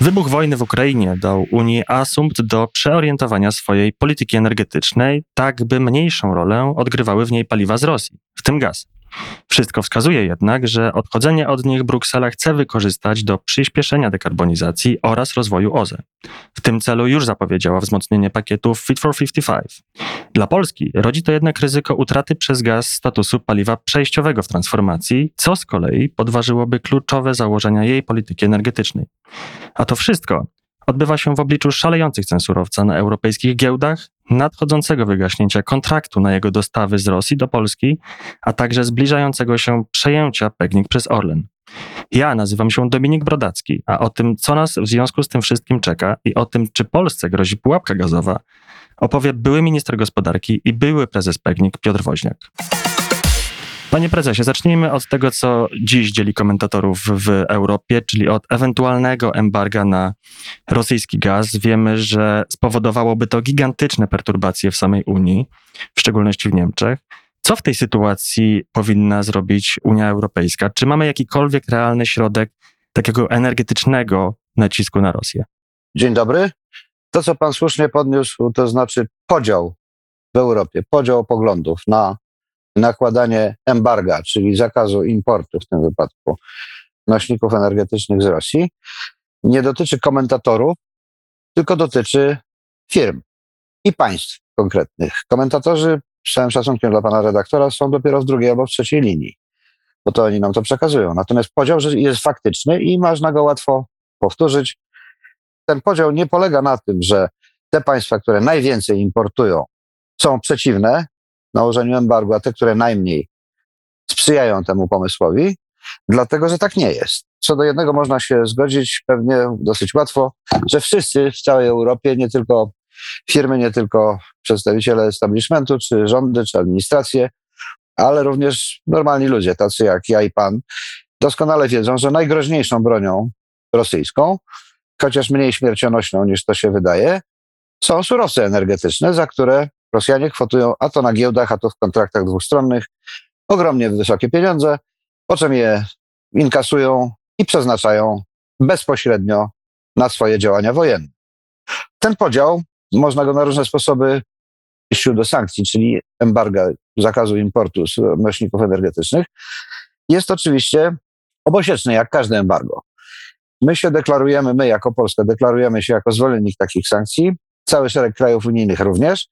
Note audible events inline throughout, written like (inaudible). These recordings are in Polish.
Wybuch wojny w Ukrainie dał Unii asumpt do przeorientowania swojej polityki energetycznej, tak by mniejszą rolę odgrywały w niej paliwa z Rosji, w tym gaz. Wszystko wskazuje jednak, że odchodzenie od nich Bruksela chce wykorzystać do przyspieszenia dekarbonizacji oraz rozwoju OZE. W tym celu już zapowiedziała wzmocnienie pakietów Fit for 55. Dla Polski rodzi to jednak ryzyko utraty przez gaz statusu paliwa przejściowego w transformacji, co z kolei podważyłoby kluczowe założenia jej polityki energetycznej. A to wszystko odbywa się w obliczu szalejących cen surowca na europejskich giełdach, nadchodzącego wygaśnięcia kontraktu na jego dostawy z Rosji do Polski, a także zbliżającego się przejęcia Pegnik przez Orlen. Ja nazywam się Dominik Brodacki, a o tym, co nas w związku z tym wszystkim czeka i o tym, czy Polsce grozi pułapka gazowa, opowie były minister gospodarki i były prezes Pegnik Piotr Woźniak. Panie prezesie, zacznijmy od tego, co dziś dzieli komentatorów w Europie, czyli od ewentualnego embarga na rosyjski gaz. Wiemy, że spowodowałoby to gigantyczne perturbacje w samej Unii, w szczególności w Niemczech. Co w tej sytuacji powinna zrobić Unia Europejska? Czy mamy jakikolwiek realny środek takiego energetycznego nacisku na Rosję? Dzień dobry. To, co pan słusznie podniósł, to znaczy podział w Europie, podział poglądów na nakładanie embarga, czyli zakazu importu w tym wypadku nośników energetycznych z Rosji, nie dotyczy komentatorów, tylko dotyczy firm i państw konkretnych. Komentatorzy, z całym szacunkiem dla pana redaktora, są dopiero w drugiej albo w trzeciej linii, bo to oni nam to przekazują. Natomiast podział jest faktyczny i można go łatwo powtórzyć. Ten podział nie polega na tym, że te państwa, które najwięcej importują, są przeciwne nałożeniu embargo, a te, które najmniej sprzyjają temu pomysłowi, dlatego że tak nie jest. Co do jednego można się zgodzić pewnie dosyć łatwo, że wszyscy w całej Europie, nie tylko firmy, nie tylko przedstawiciele establishmentu, czy rządy, czy administracje, ale również normalni ludzie, tacy jak ja i pan, doskonale wiedzą, że najgroźniejszą bronią rosyjską, chociaż mniej śmiercionośną niż to się wydaje, są surowce energetyczne, za które Rosjanie kwotują a to na giełdach, a to w kontraktach dwustronnych ogromnie wysokie pieniądze, po czym je inkasują i przeznaczają bezpośrednio na swoje działania wojenne. Ten podział można go na różne sposoby przejściu do sankcji, czyli embarga, zakazu importu nośników energetycznych, jest oczywiście obosieczny, jak każde embargo. My się deklarujemy, my jako Polska deklarujemy się jako zwolennik takich sankcji, cały szereg krajów unijnych również,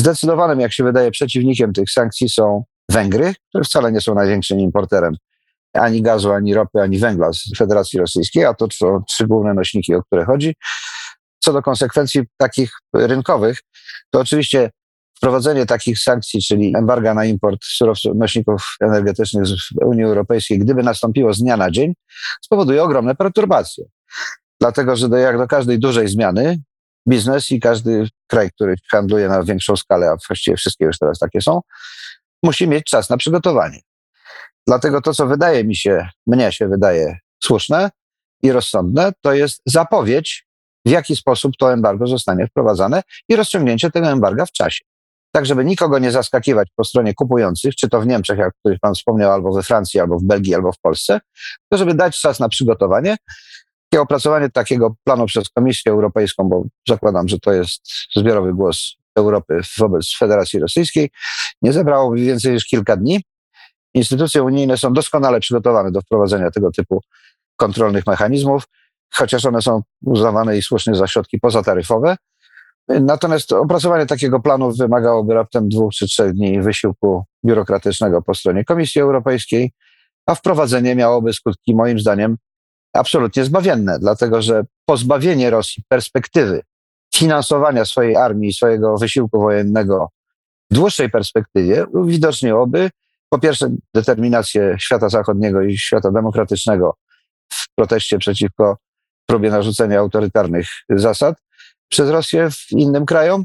Zdecydowanym, jak się wydaje, przeciwnikiem tych sankcji są Węgry, które wcale nie są największym importerem ani gazu, ani ropy, ani węgla z Federacji Rosyjskiej, a to są trzy główne nośniki, o które chodzi. Co do konsekwencji takich rynkowych, to oczywiście wprowadzenie takich sankcji, czyli embarga na import surowców, nośników energetycznych z Unii Europejskiej, gdyby nastąpiło z dnia na dzień, spowoduje ogromne perturbacje. Dlatego, że do, jak do każdej dużej zmiany, biznes i każdy kraj, który handluje na większą skalę, a właściwie wszystkie już teraz takie są, musi mieć czas na przygotowanie. Dlatego to, co wydaje mi się, mnie się wydaje słuszne i rozsądne, to jest zapowiedź, w jaki sposób to embargo zostanie wprowadzane i rozciągnięcie tego embarga w czasie. Tak, żeby nikogo nie zaskakiwać po stronie kupujących, czy to w Niemczech, jak ktoś Pan wspomniał, albo we Francji, albo w Belgii, albo w Polsce, to żeby dać czas na przygotowanie opracowanie takiego planu przez Komisję Europejską, bo zakładam, że to jest zbiorowy głos Europy wobec Federacji Rosyjskiej, nie zebrało więcej niż kilka dni. Instytucje unijne są doskonale przygotowane do wprowadzenia tego typu kontrolnych mechanizmów, chociaż one są uznawane i słusznie za środki pozataryfowe. Natomiast opracowanie takiego planu wymagałoby raptem dwóch czy trzech dni wysiłku biurokratycznego po stronie Komisji Europejskiej, a wprowadzenie miałoby skutki, moim zdaniem, absolutnie zbawienne, dlatego że pozbawienie Rosji perspektywy finansowania swojej armii, swojego wysiłku wojennego w dłuższej perspektywie uwidoczniłoby po pierwsze determinację świata zachodniego i świata demokratycznego w proteście przeciwko próbie narzucenia autorytarnych zasad przez Rosję w innym krajom.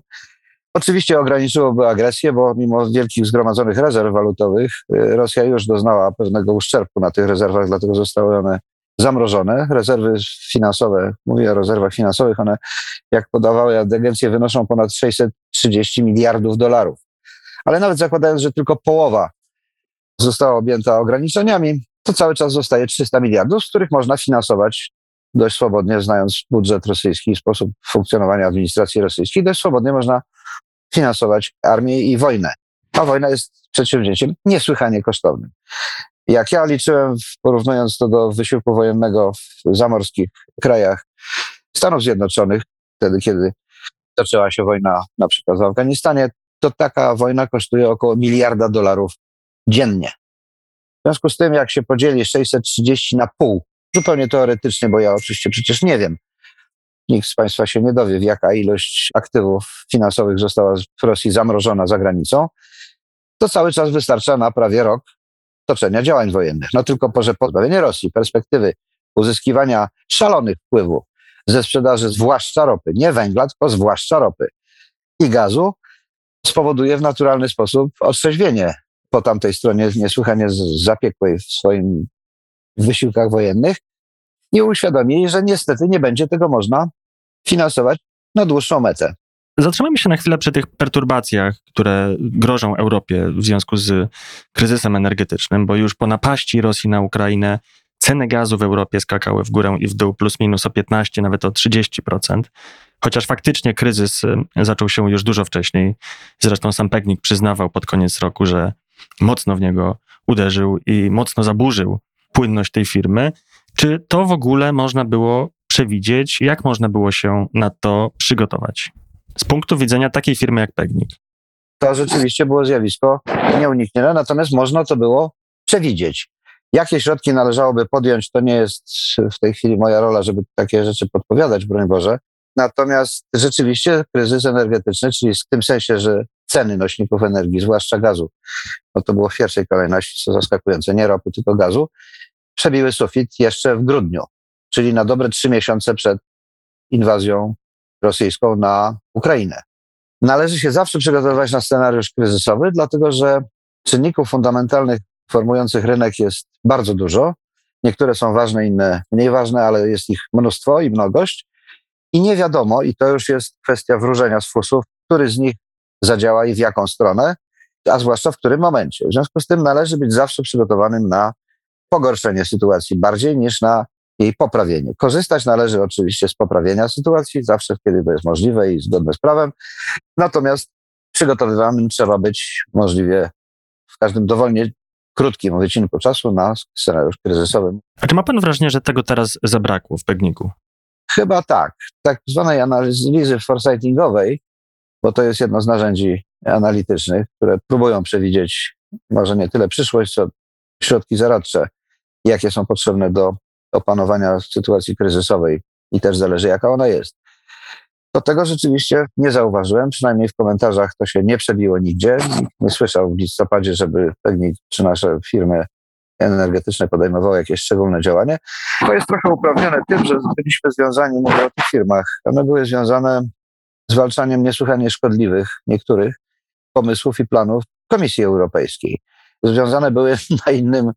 Oczywiście ograniczyłoby agresję, bo mimo wielkich zgromadzonych rezerw walutowych, y, Rosja już doznała pewnego uszczerbku na tych rezerwach, dlatego zostały one zamrożone. Rezerwy finansowe, mówię o rezerwach finansowych, one, jak podawały agencje, wynoszą ponad 630 miliardów dolarów. Ale nawet zakładając, że tylko połowa została objęta ograniczeniami, to cały czas zostaje 300 miliardów, z których można finansować dość swobodnie, znając budżet rosyjski i sposób funkcjonowania administracji rosyjskiej, dość swobodnie można finansować armię i wojnę. A wojna jest przedsięwzięciem niesłychanie kosztownym. Jak ja liczyłem, porównując to do wysiłku wojennego w zamorskich krajach Stanów Zjednoczonych, wtedy kiedy zaczęła się wojna na przykład w Afganistanie, to taka wojna kosztuje około miliarda dolarów dziennie. W związku z tym, jak się podzieli 630 na pół, zupełnie teoretycznie, bo ja oczywiście przecież nie wiem, nikt z Państwa się nie dowie, jaka ilość aktywów finansowych została w Rosji zamrożona za granicą, to cały czas wystarcza na prawie rok toczenia działań wojennych. No tylko, że pozbawienie Rosji perspektywy uzyskiwania szalonych wpływów ze sprzedaży zwłaszcza ropy, nie węgla, tylko zwłaszcza ropy i gazu, spowoduje w naturalny sposób otrzeźwienie po tamtej stronie niesłychanie zapiekłej w swoim wysiłkach wojennych i uświadomi że niestety nie będzie tego można finansować na dłuższą metę. Zatrzymajmy się na chwilę przy tych perturbacjach, które grożą Europie w związku z kryzysem energetycznym, bo już po napaści Rosji na Ukrainę ceny gazu w Europie skakały w górę i w dół plus minus o 15, nawet o 30%. Chociaż faktycznie kryzys y, zaczął się już dużo wcześniej. Zresztą sam Pegnik przyznawał pod koniec roku, że mocno w niego uderzył i mocno zaburzył płynność tej firmy. Czy to w ogóle można było przewidzieć? Jak można było się na to przygotować? Z punktu widzenia takiej firmy jak Pegnik. To rzeczywiście było zjawisko nieuniknione, natomiast można to było przewidzieć. Jakie środki należałoby podjąć, to nie jest w tej chwili moja rola, żeby takie rzeczy podpowiadać, broń Boże. Natomiast rzeczywiście kryzys energetyczny, czyli w tym sensie, że ceny nośników energii, zwłaszcza gazu, no to było w pierwszej kolejności, co zaskakujące, nie ropy, tylko gazu, przebiły sufit jeszcze w grudniu, czyli na dobre trzy miesiące przed inwazją rosyjską na Ukrainę. Należy się zawsze przygotowywać na scenariusz kryzysowy, dlatego że czynników fundamentalnych formujących rynek jest bardzo dużo. Niektóre są ważne, inne mniej ważne, ale jest ich mnóstwo i mnogość. I nie wiadomo, i to już jest kwestia wróżenia z fusów, który z nich zadziała i w jaką stronę, a zwłaszcza w którym momencie. W związku z tym należy być zawsze przygotowanym na pogorszenie sytuacji bardziej niż na jej poprawienie. Korzystać należy oczywiście z poprawienia sytuacji, zawsze kiedy to jest możliwe i zgodne z prawem. Natomiast przygotowywanym trzeba być możliwie w każdym dowolnie krótkim wycinku czasu na scenariusz kryzysowy. A czy ma pan wrażenie, że tego teraz zabrakło w Pegniku? Chyba tak. Tak zwanej analizy foresightingowej, bo to jest jedno z narzędzi analitycznych, które próbują przewidzieć może nie tyle przyszłość, co środki zaradcze, jakie są potrzebne do opanowania sytuacji kryzysowej i też zależy, jaka ona jest. To tego rzeczywiście nie zauważyłem, przynajmniej w komentarzach to się nie przebiło nigdzie. Nikt nie słyszał w listopadzie, żeby pewnie czy nasze firmy energetyczne podejmowały jakieś szczególne działanie. To jest trochę uprawnione tym, że byliśmy związani, mówię o tych firmach, one były związane z zwalczaniem niesłychanie szkodliwych niektórych pomysłów i planów Komisji Europejskiej. Związane były (laughs) na innym,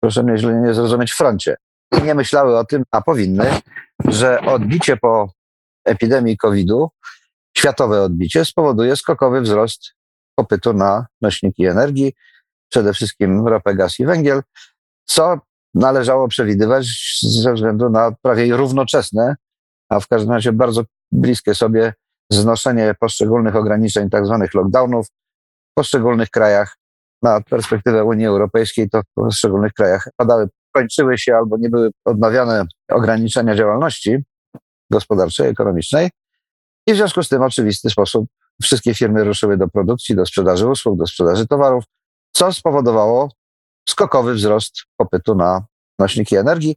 proszę mnie źle nie zrozumieć, froncie. Nie myślały o tym, a powinny, że odbicie po epidemii COVID-u, światowe odbicie, spowoduje skokowy wzrost popytu na nośniki energii, przede wszystkim ropę, gaz i węgiel, co należało przewidywać ze względu na prawie równoczesne, a w każdym razie bardzo bliskie sobie znoszenie poszczególnych ograniczeń, tak zwanych lockdownów w poszczególnych krajach. Na perspektywę Unii Europejskiej to w poszczególnych krajach padały, kończyły się albo nie były odmawiane ograniczenia działalności gospodarczej, ekonomicznej. I w związku z tym w oczywisty sposób wszystkie firmy ruszyły do produkcji, do sprzedaży usług, do sprzedaży towarów, co spowodowało skokowy wzrost popytu na nośniki energii,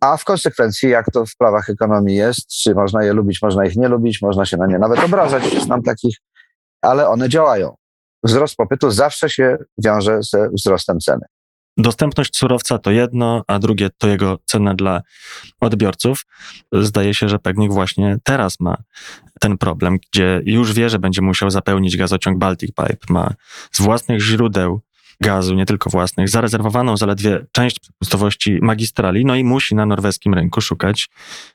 a w konsekwencji, jak to w prawach ekonomii jest, czy można je lubić, można ich nie lubić, można się na nie nawet obrażać, znam takich, ale one działają. Wzrost popytu zawsze się wiąże ze wzrostem ceny. Dostępność surowca to jedno, a drugie to jego cena dla odbiorców. Zdaje się, że Pegnik właśnie teraz ma ten problem, gdzie już wie, że będzie musiał zapełnić gazociąg Baltic Pipe. Ma z własnych źródeł gazu, nie tylko własnych, zarezerwowaną zaledwie część przepustowości magistrali, no i musi na norweskim rynku szukać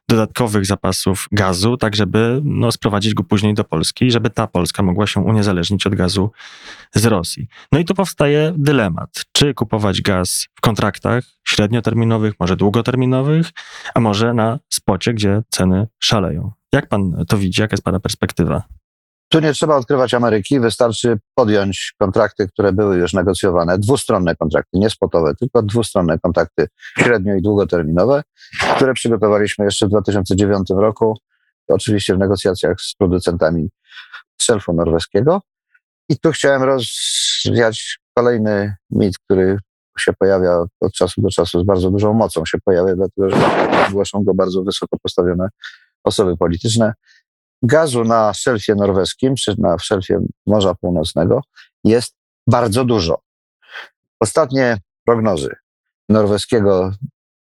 dodatkowych zapasów gazu, tak żeby no, sprowadzić go później do Polski, żeby ta Polska mogła się uniezależnić od gazu z Rosji. No i tu powstaje dylemat, czy kupować gaz w kontraktach średnioterminowych, może długoterminowych, a może na spocie, gdzie ceny szaleją. Jak pan to widzi? Jaka jest pana perspektywa? Tu nie trzeba odkrywać Ameryki, wystarczy podjąć kontrakty, które były już negocjowane, dwustronne kontrakty, nie spotowe, tylko dwustronne kontrakty średnio i długoterminowe, które przygotowaliśmy jeszcze w 2009 roku, oczywiście w negocjacjach z producentami szelfu norweskiego. I tu chciałem rozwiać kolejny mit, który się pojawia od czasu do czasu z bardzo dużą mocą się pojawia, dlatego że głoszą go bardzo wysoko postawione osoby polityczne gazu na szelfie norweskim, czy na szelfie Morza Północnego jest bardzo dużo. Ostatnie prognozy norweskiego,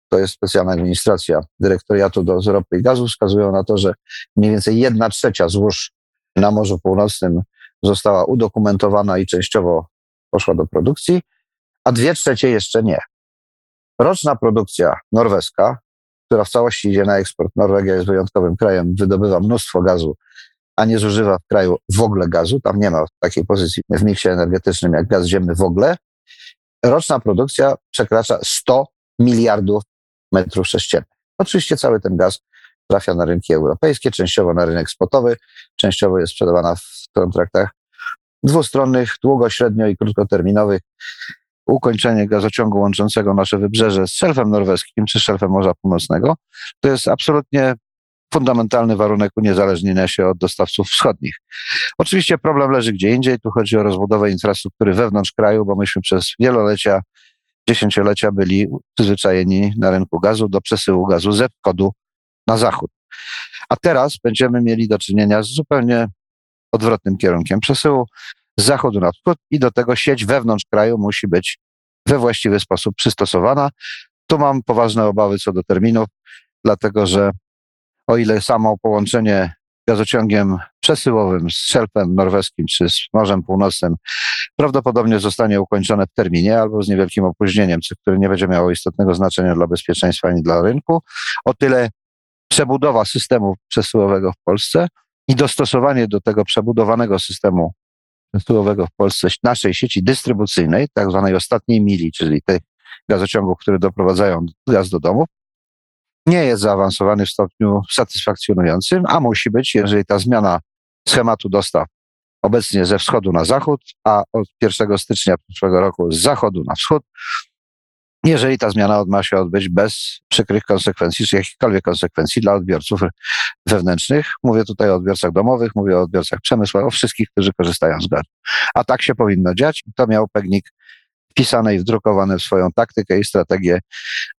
to jest specjalna administracja dyrektoriatu do ropy i gazu, wskazują na to, że mniej więcej jedna trzecia złóż na Morzu Północnym została udokumentowana i częściowo poszła do produkcji, a dwie trzecie jeszcze nie. Roczna produkcja norweska która w całości idzie na eksport. Norwegia jest wyjątkowym krajem, wydobywa mnóstwo gazu, a nie zużywa w kraju w ogóle gazu. Tam nie ma takiej pozycji w miksie energetycznym jak gaz ziemny w ogóle. Roczna produkcja przekracza 100 miliardów metrów sześciennych. Oczywiście cały ten gaz trafia na rynki europejskie, częściowo na rynek spotowy, częściowo jest sprzedawana w kontraktach dwustronnych, długo, średnio i krótkoterminowych ukończenie gazociągu łączącego nasze wybrzeże z szelfem norweskim czy szelfem Morza Północnego, to jest absolutnie fundamentalny warunek uniezależnienia się od dostawców wschodnich. Oczywiście problem leży gdzie indziej. Tu chodzi o rozbudowę infrastruktury wewnątrz kraju, bo myśmy przez wielolecia, dziesięciolecia byli przyzwyczajeni na rynku gazu do przesyłu gazu ze wschodu na zachód. A teraz będziemy mieli do czynienia z zupełnie odwrotnym kierunkiem przesyłu z zachodu na wschód i do tego sieć wewnątrz kraju musi być we właściwy sposób przystosowana. Tu mam poważne obawy co do terminów, dlatego że o ile samo połączenie gazociągiem przesyłowym z szelfem norweskim czy z Morzem Północnym prawdopodobnie zostanie ukończone w terminie albo z niewielkim opóźnieniem, co które nie będzie miało istotnego znaczenia dla bezpieczeństwa ani dla rynku, o tyle przebudowa systemu przesyłowego w Polsce i dostosowanie do tego przebudowanego systemu przesyłowego w Polsce naszej sieci dystrybucyjnej, tak zwanej ostatniej mili, czyli tych gazociągów, które doprowadzają gaz do domów, nie jest zaawansowany w stopniu satysfakcjonującym, a musi być, jeżeli ta zmiana schematu dostaw obecnie ze wschodu na zachód, a od 1 stycznia przyszłego roku z zachodu na wschód, jeżeli ta zmiana ma się odbyć bez przykrych konsekwencji, czy jakichkolwiek konsekwencji dla odbiorców wewnętrznych. Mówię tutaj o odbiorcach domowych, mówię o odbiorcach przemysłowych, o wszystkich, którzy korzystają z gazu. A tak się powinno dziać to miał Pegnik wpisane i wdrukowane w swoją taktykę i strategię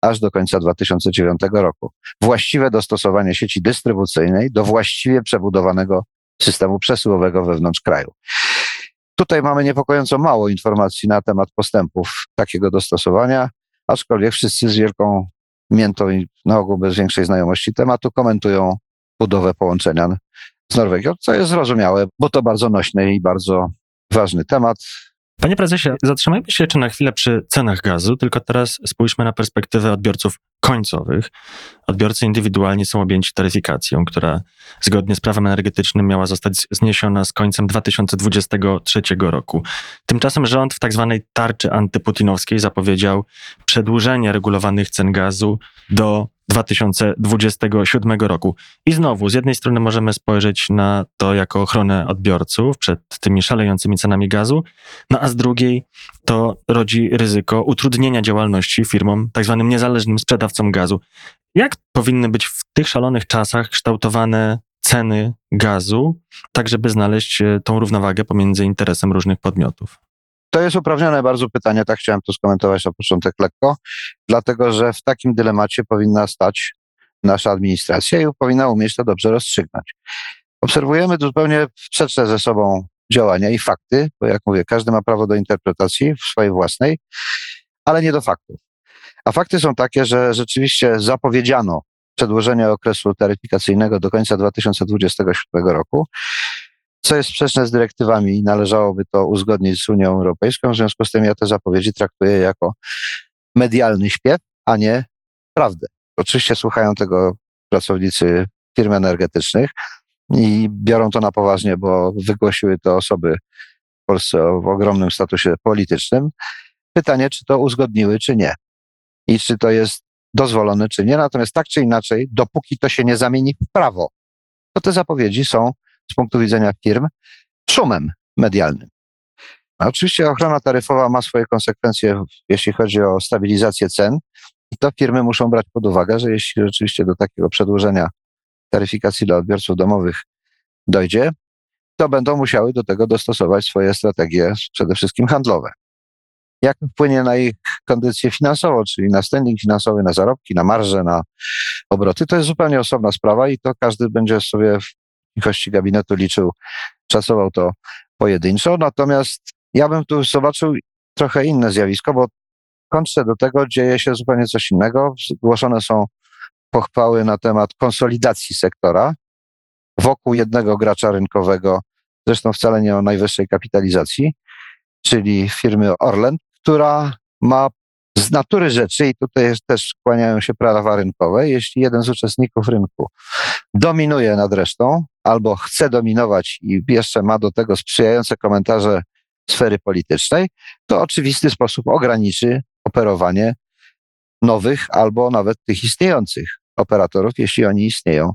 aż do końca 2009 roku. Właściwe dostosowanie sieci dystrybucyjnej do właściwie przebudowanego systemu przesyłowego wewnątrz kraju. Tutaj mamy niepokojąco mało informacji na temat postępów takiego dostosowania aczkolwiek wszyscy z wielką miętą i na ogół bez większej znajomości tematu komentują budowę połączenia z Norwegią, co jest zrozumiałe, bo to bardzo nośny i bardzo ważny temat. Panie prezesie, zatrzymajmy się jeszcze na chwilę przy cenach gazu, tylko teraz spójrzmy na perspektywę odbiorców końcowych. Odbiorcy indywidualni są objęci taryfikacją, która zgodnie z prawem energetycznym miała zostać zniesiona z końcem 2023 roku. Tymczasem rząd w tzw. Tak tarczy antyputinowskiej zapowiedział przedłużenie regulowanych cen gazu do 2027 roku. I znowu, z jednej strony możemy spojrzeć na to jako ochronę odbiorców przed tymi szalejącymi cenami gazu, no a z drugiej to rodzi ryzyko utrudnienia działalności firmom, tak zwanym niezależnym sprzedawcom gazu. Jak powinny być w tych szalonych czasach kształtowane ceny gazu, tak żeby znaleźć e, tą równowagę pomiędzy interesem różnych podmiotów? To jest uprawnione bardzo pytanie, tak chciałem to skomentować na początek lekko, dlatego że w takim dylemacie powinna stać nasza administracja i powinna umieć to dobrze rozstrzygnąć. Obserwujemy zupełnie sprzeczne ze sobą działania i fakty, bo jak mówię, każdy ma prawo do interpretacji swojej własnej, ale nie do faktów. A fakty są takie, że rzeczywiście zapowiedziano przedłużenie okresu taryfikacyjnego do końca 2027 roku, co jest sprzeczne z dyrektywami i należałoby to uzgodnić z Unią Europejską. W związku z tym ja te zapowiedzi traktuję jako medialny śpiew, a nie prawdę. Oczywiście słuchają tego pracownicy firm energetycznych i biorą to na poważnie, bo wygłosiły to osoby w Polsce w ogromnym statusie politycznym. Pytanie, czy to uzgodniły, czy nie. I czy to jest dozwolone, czy nie. Natomiast tak czy inaczej, dopóki to się nie zamieni w prawo, to te zapowiedzi są z punktu widzenia firm szumem medialnym. A oczywiście ochrona taryfowa ma swoje konsekwencje, jeśli chodzi o stabilizację cen. I to firmy muszą brać pod uwagę, że jeśli rzeczywiście do takiego przedłużenia taryfikacji dla odbiorców domowych dojdzie, to będą musiały do tego dostosować swoje strategie, przede wszystkim handlowe. Jak wpłynie na ich kondycję finansową, czyli na standing finansowy, na zarobki, na marże, na obroty, to jest zupełnie osobna sprawa i to każdy będzie sobie w cichości gabinetu liczył, szacował to pojedynczo. Natomiast ja bym tu zobaczył trochę inne zjawisko, bo kończę do tego dzieje się zupełnie coś innego. Zgłoszone są pochwały na temat konsolidacji sektora wokół jednego gracza rynkowego, zresztą wcale nie o najwyższej kapitalizacji, czyli firmy Orlen, która ma z natury rzeczy, i tutaj też kłaniają się prawa rynkowe, jeśli jeden z uczestników rynku dominuje nad resztą, albo chce dominować i jeszcze ma do tego sprzyjające komentarze sfery politycznej, to oczywisty sposób ograniczy operowanie nowych albo nawet tych istniejących operatorów, jeśli oni istnieją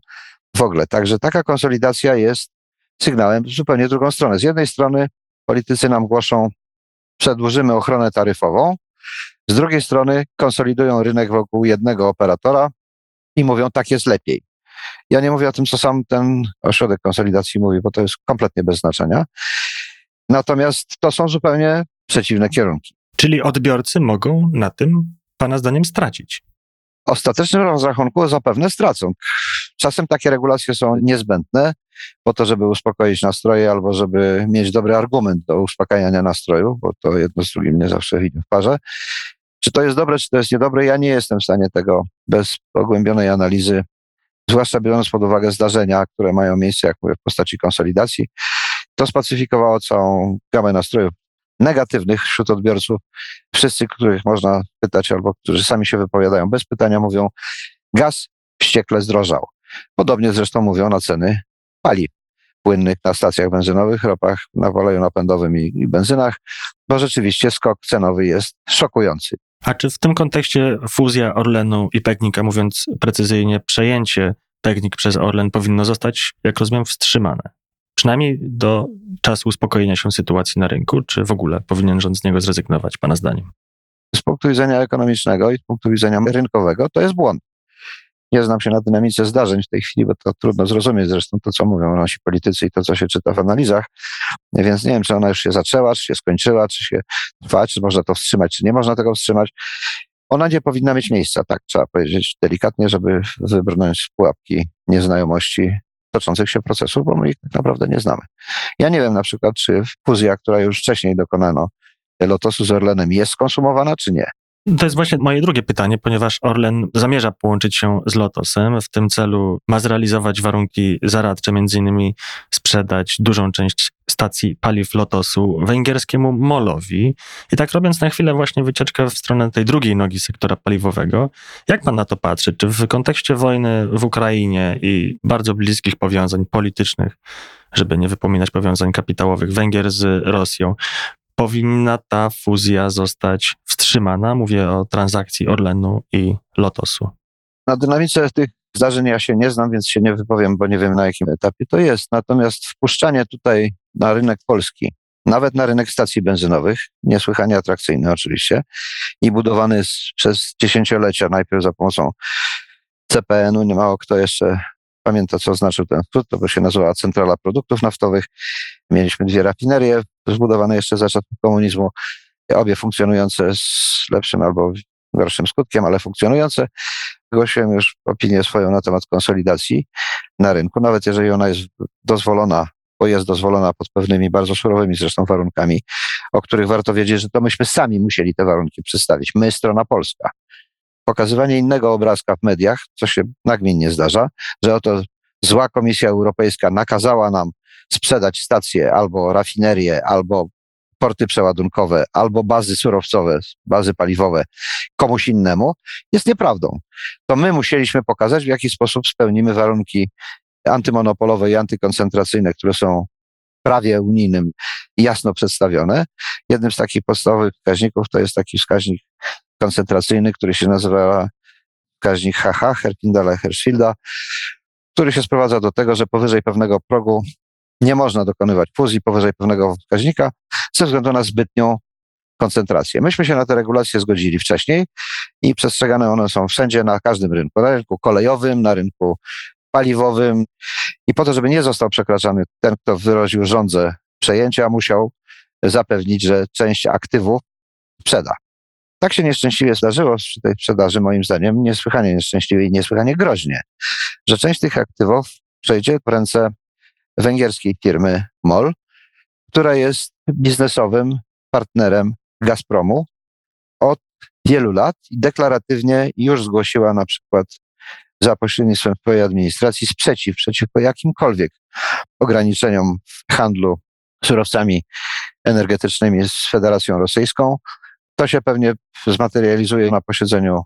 w ogóle. Także taka konsolidacja jest sygnałem w zupełnie drugą stronę. Z jednej strony politycy nam głoszą, przedłużymy ochronę taryfową, z drugiej strony konsolidują rynek wokół jednego operatora i mówią, tak jest lepiej. Ja nie mówię o tym, co sam ten ośrodek konsolidacji mówi, bo to jest kompletnie bez znaczenia. Natomiast to są zupełnie przeciwne kierunki. Czyli odbiorcy mogą na tym, Pana zdaniem, stracić. W ostatecznym rozrachunku zapewne stracą. Czasem takie regulacje są niezbędne po to, żeby uspokoić nastroje albo żeby mieć dobry argument do uspokajania nastrojów, bo to jedno z drugim nie zawsze idzie w parze. Czy to jest dobre, czy to jest niedobre? Ja nie jestem w stanie tego bez pogłębionej analizy, zwłaszcza biorąc pod uwagę zdarzenia, które mają miejsce, jak mówię, w postaci konsolidacji. To spacyfikowało całą gamę nastrojów negatywnych wśród odbiorców. Wszyscy, których można pytać albo którzy sami się wypowiadają bez pytania, mówią, gaz wściekle zdrożał. Podobnie zresztą mówią na ceny paliw płynnych na stacjach benzynowych, ropach, na oleju napędowym i, i benzynach, bo rzeczywiście skok cenowy jest szokujący. A czy w tym kontekście fuzja Orlenu i Technika, mówiąc precyzyjnie, przejęcie Technik przez Orlen powinno zostać, jak rozumiem, wstrzymane? Przynajmniej do czasu uspokojenia się sytuacji na rynku, czy w ogóle powinien rząd z niego zrezygnować, Pana zdaniem? Z punktu widzenia ekonomicznego i z punktu widzenia rynkowego to jest błąd. Nie znam się na dynamice zdarzeń w tej chwili, bo to trudno zrozumieć zresztą to, co mówią nasi politycy i to, co się czyta w analizach. Więc nie wiem, czy ona już się zaczęła, czy się skończyła, czy się trwa, czy można to wstrzymać, czy nie można tego wstrzymać. Ona nie powinna mieć miejsca, tak trzeba powiedzieć delikatnie, żeby wybrnąć z pułapki nieznajomości toczących się procesów, bo my ich tak naprawdę nie znamy. Ja nie wiem na przykład, czy fuzja, która już wcześniej dokonano Lotosu z Orlenem jest skonsumowana, czy nie. To jest właśnie moje drugie pytanie, ponieważ Orlen zamierza połączyć się z Lotosem. W tym celu ma zrealizować warunki zaradcze, między innymi sprzedać dużą część stacji paliw Lotosu węgierskiemu Molowi. I tak robiąc na chwilę właśnie wycieczkę w stronę tej drugiej nogi sektora paliwowego, jak pan na to patrzy? Czy w kontekście wojny w Ukrainie i bardzo bliskich powiązań politycznych, żeby nie wypominać powiązań kapitałowych Węgier z Rosją, powinna ta fuzja zostać wstrzymana? Mówię o transakcji Orlenu i Lotosu. Na dynamice tych zdarzeń ja się nie znam, więc się nie wypowiem, bo nie wiem na jakim etapie to jest. Natomiast wpuszczanie tutaj na rynek polski, nawet na rynek stacji benzynowych, niesłychanie atrakcyjny oczywiście, i budowany przez dziesięciolecia, najpierw za pomocą CPN-u, nie mało kto jeszcze pamięta, co znaczył ten skrót, to się nazywała Centrala Produktów Naftowych. Mieliśmy dwie rafinerie zbudowane jeszcze za czasów komunizmu, obie funkcjonujące z lepszym albo gorszym skutkiem, ale funkcjonujące. Wygłosiłem już opinię swoją na temat konsolidacji na rynku, nawet jeżeli ona jest dozwolona bo jest dozwolona pod pewnymi bardzo surowymi zresztą warunkami, o których warto wiedzieć, że to myśmy sami musieli te warunki przedstawić. My, strona polska. Pokazywanie innego obrazka w mediach, co się nagminnie zdarza, że oto zła Komisja Europejska nakazała nam sprzedać stacje albo rafinerie, albo porty przeładunkowe, albo bazy surowcowe, bazy paliwowe komuś innemu, jest nieprawdą. To my musieliśmy pokazać, w jaki sposób spełnimy warunki antymonopolowe i antykoncentracyjne, które są prawie unijnym jasno przedstawione. Jednym z takich podstawowych wskaźników to jest taki wskaźnik koncentracyjny, który się nazywa wskaźnik HH, Herfindala Hershfielda, który się sprowadza do tego, że powyżej pewnego progu nie można dokonywać fuzji powyżej pewnego wskaźnika ze względu na zbytnią koncentrację. Myśmy się na te regulacje zgodzili wcześniej i przestrzegane one są wszędzie, na każdym rynku, na rynku kolejowym, na rynku paliwowym i po to, żeby nie został przekraczany ten, kto wyraził żądzę przejęcia, musiał zapewnić, że część aktywów sprzeda. Tak się nieszczęśliwie zdarzyło przy tej sprzedaży, moim zdaniem, niesłychanie nieszczęśliwie i niesłychanie groźnie, że część tych aktywów przejdzie w ręce węgierskiej firmy MOL, która jest biznesowym partnerem Gazpromu od wielu lat i deklaratywnie już zgłosiła na przykład za pośrednictwem swojej administracji sprzeciw przeciwko jakimkolwiek ograniczeniom handlu surowcami energetycznymi z Federacją Rosyjską. To się pewnie zmaterializuje na posiedzeniu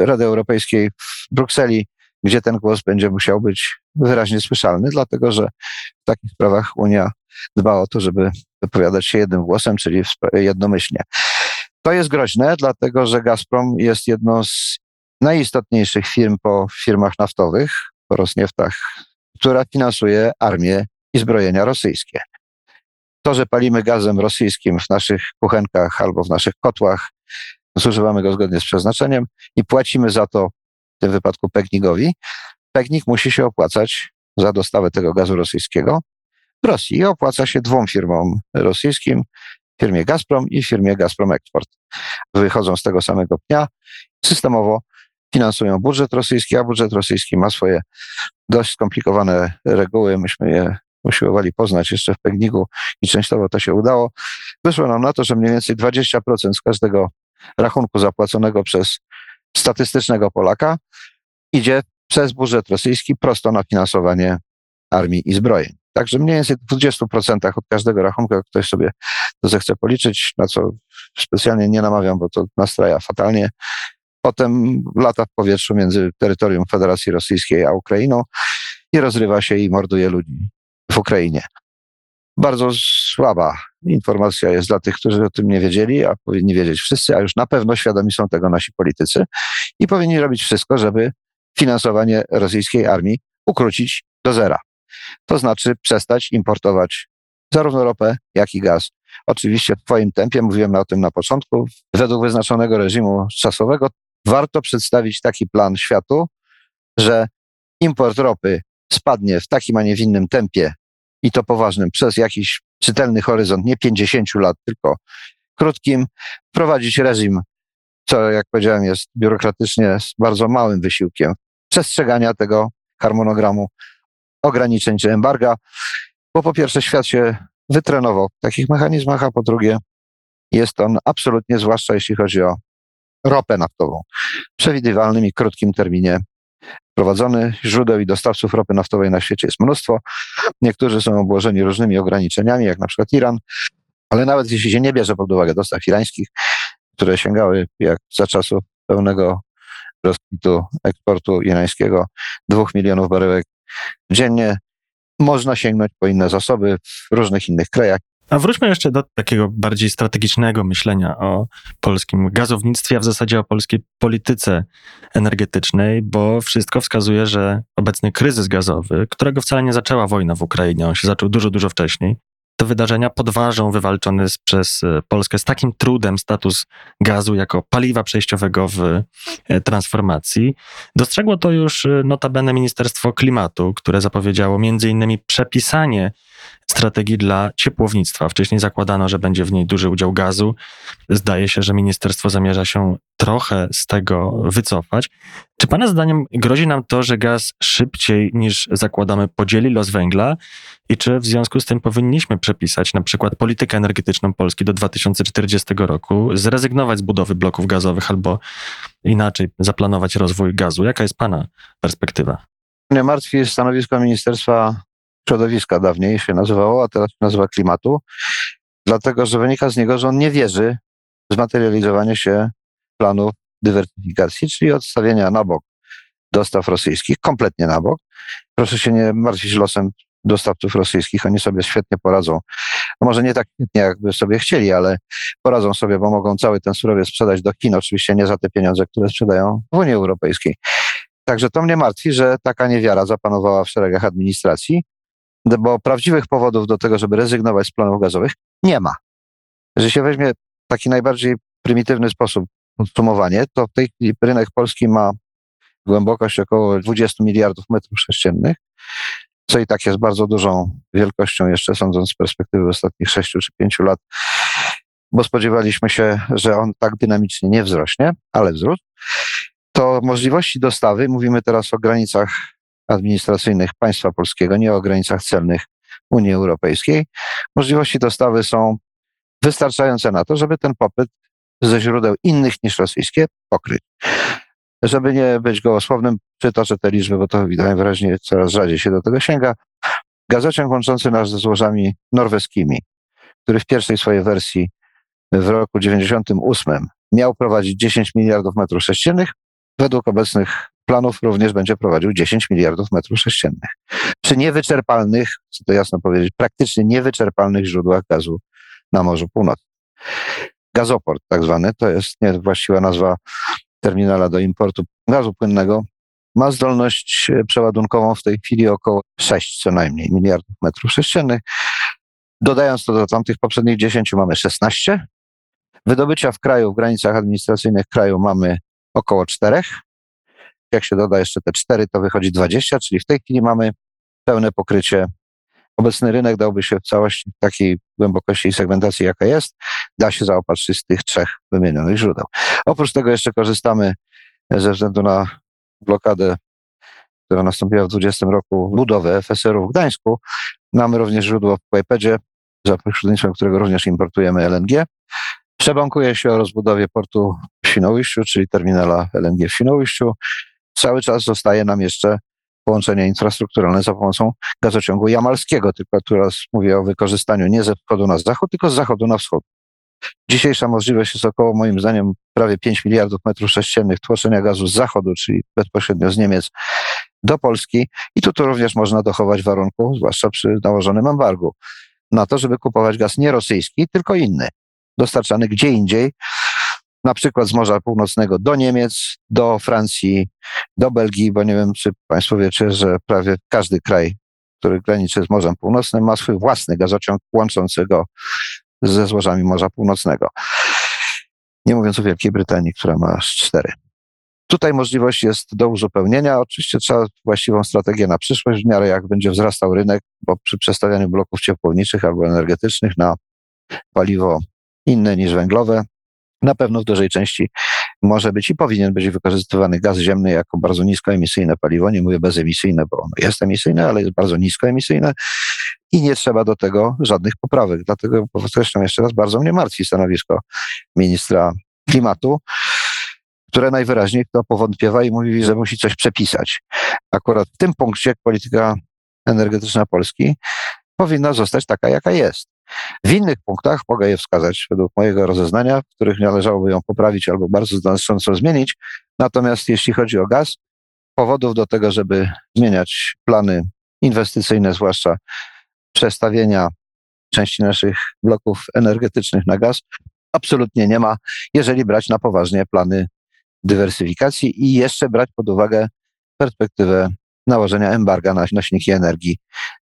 Rady Europejskiej w Brukseli, gdzie ten głos będzie musiał być wyraźnie słyszalny, dlatego że w takich sprawach Unia dba o to, żeby wypowiadać się jednym głosem, czyli jednomyślnie. To jest groźne, dlatego że Gazprom jest jedną z najistotniejszych firm po firmach naftowych, po Rosnieftach, która finansuje armię i zbrojenia rosyjskie. To, że palimy gazem rosyjskim w naszych kuchenkach albo w naszych kotłach, zużywamy go zgodnie z przeznaczeniem i płacimy za to w tym wypadku Pegnigowi. Pegnik musi się opłacać za dostawę tego gazu rosyjskiego w Rosji i opłaca się dwóm firmom rosyjskim, firmie Gazprom i firmie Gazprom Export. Wychodzą z tego samego dnia, systemowo finansują budżet rosyjski, a budżet rosyjski ma swoje dość skomplikowane reguły. Myśmy je usiłowali poznać jeszcze w Pegnigu i częściowo to się udało. Wyszło nam na to, że mniej więcej 20% z każdego rachunku zapłaconego przez statystycznego Polaka idzie przez budżet rosyjski prosto na finansowanie armii i zbrojeń. Także mniej więcej w 20% od każdego rachunku, jak ktoś sobie to zechce policzyć, na co specjalnie nie namawiam, bo to nastraja fatalnie. Potem lata w powietrzu między terytorium Federacji Rosyjskiej a Ukrainą i rozrywa się i morduje ludzi w Ukrainie. Bardzo słaba informacja jest dla tych, którzy o tym nie wiedzieli, a powinni wiedzieć wszyscy, a już na pewno świadomi są tego nasi politycy i powinni robić wszystko, żeby finansowanie rosyjskiej armii ukrócić do zera. To znaczy przestać importować zarówno ropę, jak i gaz. Oczywiście w Twoim tempie, mówiłem o tym na początku, według wyznaczonego reżimu czasowego warto przedstawić taki plan światu, że import ropy spadnie w takim, a nie w innym tempie i to poważnym przez jakiś czytelny horyzont, nie 50 lat, tylko krótkim, wprowadzić reżim, co jak powiedziałem jest biurokratycznie z bardzo małym wysiłkiem przestrzegania tego harmonogramu ograniczeń czy embarga, bo po pierwsze świat się wytrenował w takich mechanizmach, a po drugie jest on absolutnie, zwłaszcza jeśli chodzi o ropę naftową, przewidywalnym i krótkim terminie prowadzony. Źródeł i dostawców ropy naftowej na świecie jest mnóstwo. Niektórzy są obłożeni różnymi ograniczeniami, jak na przykład Iran, ale nawet jeśli się nie bierze pod uwagę dostaw irańskich, które sięgały jak za czasów pełnego rozkwitu eksportu irańskiego dwóch milionów baryłek dziennie, można sięgnąć po inne zasoby w różnych innych krajach. A wróćmy jeszcze do takiego bardziej strategicznego myślenia o polskim gazownictwie, a w zasadzie o polskiej polityce energetycznej, bo wszystko wskazuje, że obecny kryzys gazowy, którego wcale nie zaczęła wojna w Ukrainie, on się zaczął dużo, dużo wcześniej, te wydarzenia podważą wywalczony przez e, Polskę z takim trudem status gazu jako paliwa przejściowego w e, transformacji. Dostrzegło to już e, notabene Ministerstwo Klimatu, które zapowiedziało między innymi przepisanie strategii dla ciepłownictwa. Wcześniej zakładano, że będzie w niej duży udział gazu. Zdaje się, że ministerstwo zamierza się trochę z tego wycofać. Czy Pana zdaniem grozi nam to, że gaz szybciej niż zakładamy podzieli los węgla? I czy w związku z tym powinniśmy przepisać na przykład politykę energetyczną Polski do 2040 roku, zrezygnować z budowy bloków gazowych albo inaczej zaplanować rozwój gazu? Jaka jest Pana perspektywa? Mnie martwi stanowisko Ministerstwa Środowiska, dawniej się nazywało, a teraz się nazywa Klimatu, dlatego że wynika z niego, że on nie wierzy w zmaterializowanie się planów dywersyfikacji, czyli odstawienia na bok dostaw rosyjskich, kompletnie na bok. Proszę się nie martwić losem dostawców rosyjskich, oni sobie świetnie poradzą. No może nie tak świetnie, jakby sobie chcieli, ale poradzą sobie, bo mogą cały ten surowiec sprzedać do Chin, oczywiście nie za te pieniądze, które sprzedają w Unii Europejskiej. Także to mnie martwi, że taka niewiara zapanowała w szeregach administracji, bo prawdziwych powodów do tego, żeby rezygnować z planów gazowych, nie ma. Jeżeli się weźmie taki najbardziej prymitywny sposób podsumowanie, to w tej chwili rynek polski ma głębokość około 20 miliardów metrów sześciennych, co i tak jest bardzo dużą wielkością, jeszcze sądząc z perspektywy ostatnich 6 czy 5 lat, bo spodziewaliśmy się, że on tak dynamicznie nie wzrośnie, ale wzrósł. To możliwości dostawy, mówimy teraz o granicach administracyjnych państwa polskiego, nie o granicach celnych Unii Europejskiej. Możliwości dostawy są wystarczające na to, żeby ten popyt ze źródeł innych niż rosyjskie pokryć. Żeby nie być gołosłownym, przytoczę te liczby, bo to widać wyraźnie coraz rzadziej się do tego sięga. Gazociąg łączący nas ze złożami norweskimi, który w pierwszej swojej wersji w roku 98 miał prowadzić 10 miliardów metrów sześciennych, według obecnych planów również będzie prowadził 10 miliardów metrów sześciennych. Przy niewyczerpalnych, chcę to jasno powiedzieć, praktycznie niewyczerpalnych źródłach gazu na Morzu Północnym. Gazoport tak zwany, to jest właściwa nazwa terminala do importu gazu płynnego, ma zdolność przeładunkową w tej chwili około 6 co najmniej miliardów metrów sześciennych. Dodając to do tamtych poprzednich 10 mamy 16. Wydobycia w kraju, w granicach administracyjnych kraju mamy około 4. Jak się doda jeszcze te 4, to wychodzi 20, czyli w tej chwili mamy pełne pokrycie. Obecny rynek dałby się w całości w takiej głębokości i segmentacji, jaka jest, da się zaopatrzyć z tych trzech wymienionych źródeł. Oprócz tego jeszcze korzystamy ze względu na blokadę, która nastąpiła w 2020 roku, budowę FSR-u w Gdańsku. Mamy również źródło w Kłajpedzie, za pośrednictwem którego również importujemy LNG. Przebankuje się o rozbudowie portu w Świnoujściu, czyli terminala LNG w Świnoujściu. Cały czas zostaje nam jeszcze połączenie infrastrukturalne za pomocą gazociągu jamalskiego, tylko teraz mówię o wykorzystaniu nie ze wschodu na zachód, tylko z zachodu na wschód. Dzisiejsza możliwość jest około, moim zdaniem, prawie 5 miliardów metrów sześciennych tłoczenia gazu z zachodu, czyli bezpośrednio z Niemiec do Polski. I tu, również można dochować warunków, zwłaszcza przy nałożonym embargu, na to, żeby kupować gaz nie rosyjski, tylko inny, dostarczany gdzie indziej, na przykład z Morza Północnego do Niemiec, do Francji, do Belgii, bo nie wiem, czy Państwo wiecie, że prawie każdy kraj, który graniczy z Morzem Północnym, ma swój własny gazociąg łączący go ze złożami Morza Północnego. Nie mówiąc o Wielkiej Brytanii, która ma aż cztery. Tutaj możliwość jest do uzupełnienia. Oczywiście trzeba właściwą strategię na przyszłość, w miarę jak będzie wzrastał rynek, bo przy przestawianiu bloków ciepłowniczych albo energetycznych na paliwo inne niż węglowe, na pewno w dużej części może być i powinien być wykorzystywany gaz ziemny jako bardzo niskoemisyjne paliwo. Nie mówię bezemisyjne, bo ono jest emisyjne, ale jest bardzo niskoemisyjne i nie trzeba do tego żadnych poprawek. Dlatego podkreślam jeszcze raz, bardzo mnie martwi stanowisko ministra klimatu, które najwyraźniej to powątpiewa i mówi, że musi coś przepisać. Akurat w tym punkcie polityka energetyczna Polski powinna zostać taka, jaka jest. W innych punktach mogę je wskazać według mojego rozeznania, w których należałoby ją poprawić albo bardzo znacząco zmienić. Natomiast jeśli chodzi o gaz, powodów do tego, żeby zmieniać plany inwestycyjne, zwłaszcza przestawienia części naszych bloków energetycznych na gaz, absolutnie nie ma, jeżeli brać na poważnie plany dywersyfikacji i jeszcze brać pod uwagę perspektywę nałożenia embarga na nośniki energii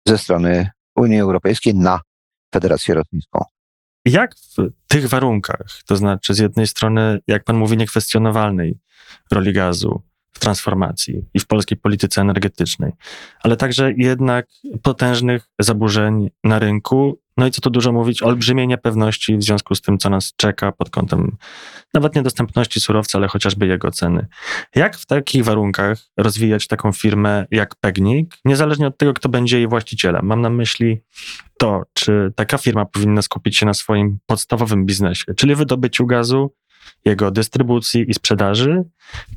ze strony Unii Europejskiej na Federację Rosyjską. Jak w tych warunkach, to znaczy z jednej strony, jak pan mówi, niekwestionowalnej roli gazu w transformacji i w polskiej polityce energetycznej, ale także jednak potężnych zaburzeń na rynku. No i co tu dużo mówić, olbrzymiej niepewności w związku z tym, co nas czeka pod kątem nawet niedostępności surowca, ale chociażby jego ceny. Jak w takich warunkach rozwijać taką firmę jak Pegnik, niezależnie od tego, kto będzie jej właścicielem? Mam na myśli to, czy taka firma powinna skupić się na swoim podstawowym biznesie, czyli wydobyciu gazu, jego dystrybucji i sprzedaży,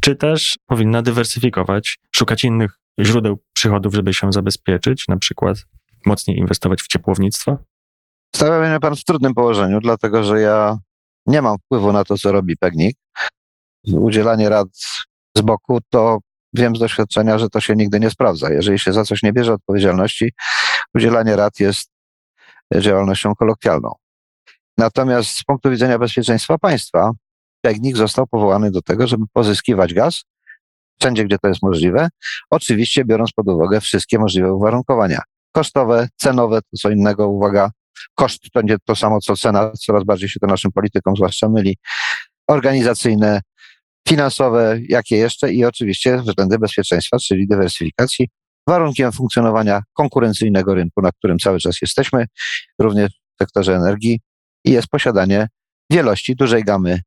czy też powinna dywersyfikować, szukać innych źródeł przychodów, żeby się zabezpieczyć, na przykład mocniej inwestować w ciepłownictwo? Stawia mnie pan w trudnym położeniu, dlatego że ja nie mam wpływu na to, co robi Pegnik. Udzielanie rad z boku, to wiem z doświadczenia, że to się nigdy nie sprawdza. Jeżeli się za coś nie bierze odpowiedzialności, udzielanie rad jest działalnością kolokwialną. Natomiast z punktu widzenia bezpieczeństwa państwa, Pegnik został powołany do tego, żeby pozyskiwać gaz wszędzie, gdzie to jest możliwe, oczywiście biorąc pod uwagę wszystkie możliwe uwarunkowania. Kosztowe, cenowe, to co innego, uwaga, koszt to nie to samo co cena, coraz bardziej się to naszym politykom zwłaszcza myli, organizacyjne, finansowe, jakie jeszcze i oczywiście względy bezpieczeństwa, czyli dywersyfikacji, warunkiem funkcjonowania konkurencyjnego rynku, na którym cały czas jesteśmy, również w sektorze energii i jest posiadanie wielości dużej gamy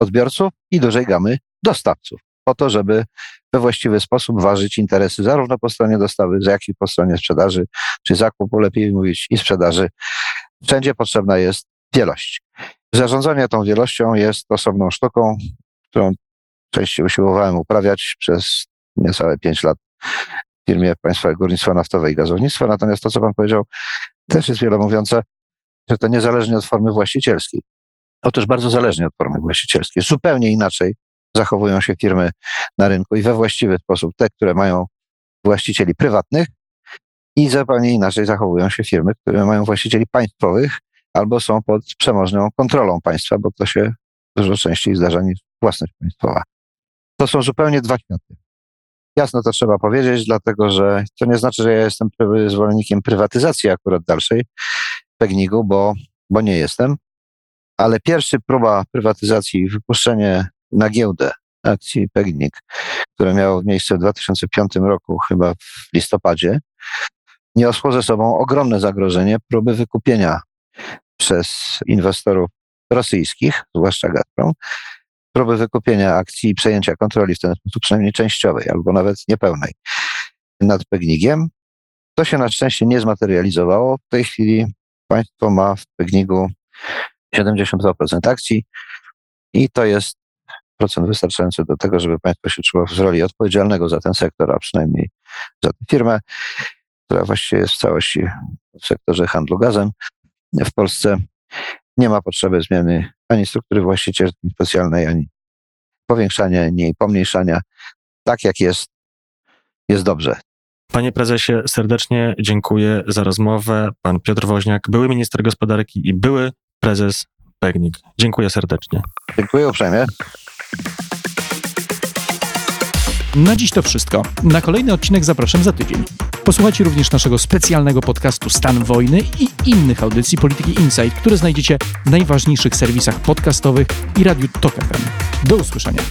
odbiorców i dużej gamy dostawców, po to, żeby we właściwy sposób ważyć interesy zarówno po stronie dostawy, jak i po stronie sprzedaży, czy zakupu, lepiej mówić, i sprzedaży. Wszędzie potrzebna jest wielość. Zarządzanie tą wielością jest osobną sztuką, którą częściej usiłowałem uprawiać przez niecałe pięć lat w firmie Państwowego Górnictwa Naftowego i Gazownictwa. Natomiast to, co Pan powiedział, też jest wielomówiące, że to niezależnie od formy właścicielskiej. Otóż bardzo zależnie od formy właścicielskiej. Zupełnie inaczej zachowują się firmy na rynku i we właściwy sposób te, które mają właścicieli prywatnych i zupełnie inaczej zachowują się firmy, które mają właścicieli państwowych albo są pod przemożną kontrolą państwa, bo to się dużo częściej zdarza niż własność państwowa. To są zupełnie dwa światy. Jasno to trzeba powiedzieć, dlatego że to nie znaczy, że ja jestem zwolennikiem prywatyzacji akurat dalszej Pegnigu, bo, bo nie jestem. Ale pierwszy próba prywatyzacji i wypuszczenie na giełdę akcji Pegnik, które miało miejsce w 2005 roku, chyba w listopadzie, niosło ze sobą ogromne zagrożenie próby wykupienia przez inwestorów rosyjskich, zwłaszcza Gazprom, próby wykupienia akcji i przejęcia kontroli w ten sposób przynajmniej częściowej albo nawet niepełnej nad Pegnikiem. To się na szczęście nie zmaterializowało. W tej chwili państwo ma w Pegnigu 72% akcji i to jest procent wystarczający do tego, żeby państwo się czuło w roli odpowiedzialnego za ten sektor, a przynajmniej za tę firmę, która właściwie jest w całości w sektorze handlu gazem. W Polsce nie ma potrzeby zmiany ani struktury właścicielskiej specjalnej, ani powiększania, ani pomniejszania. Tak jak jest, jest dobrze. Panie prezesie, serdecznie dziękuję za rozmowę. Pan Piotr Woźniak, były minister gospodarki i były prezes Pegnik. Dziękuję serdecznie. Dziękuję uprzejmie. Na dziś to wszystko. Na kolejny odcinek zapraszam za tydzień. Posłuchajcie również naszego specjalnego podcastu Stan Wojny i innych audycji Polityki Insight, które znajdziecie w najważniejszych serwisach podcastowych i Radiu Tok FM. Do usłyszenia.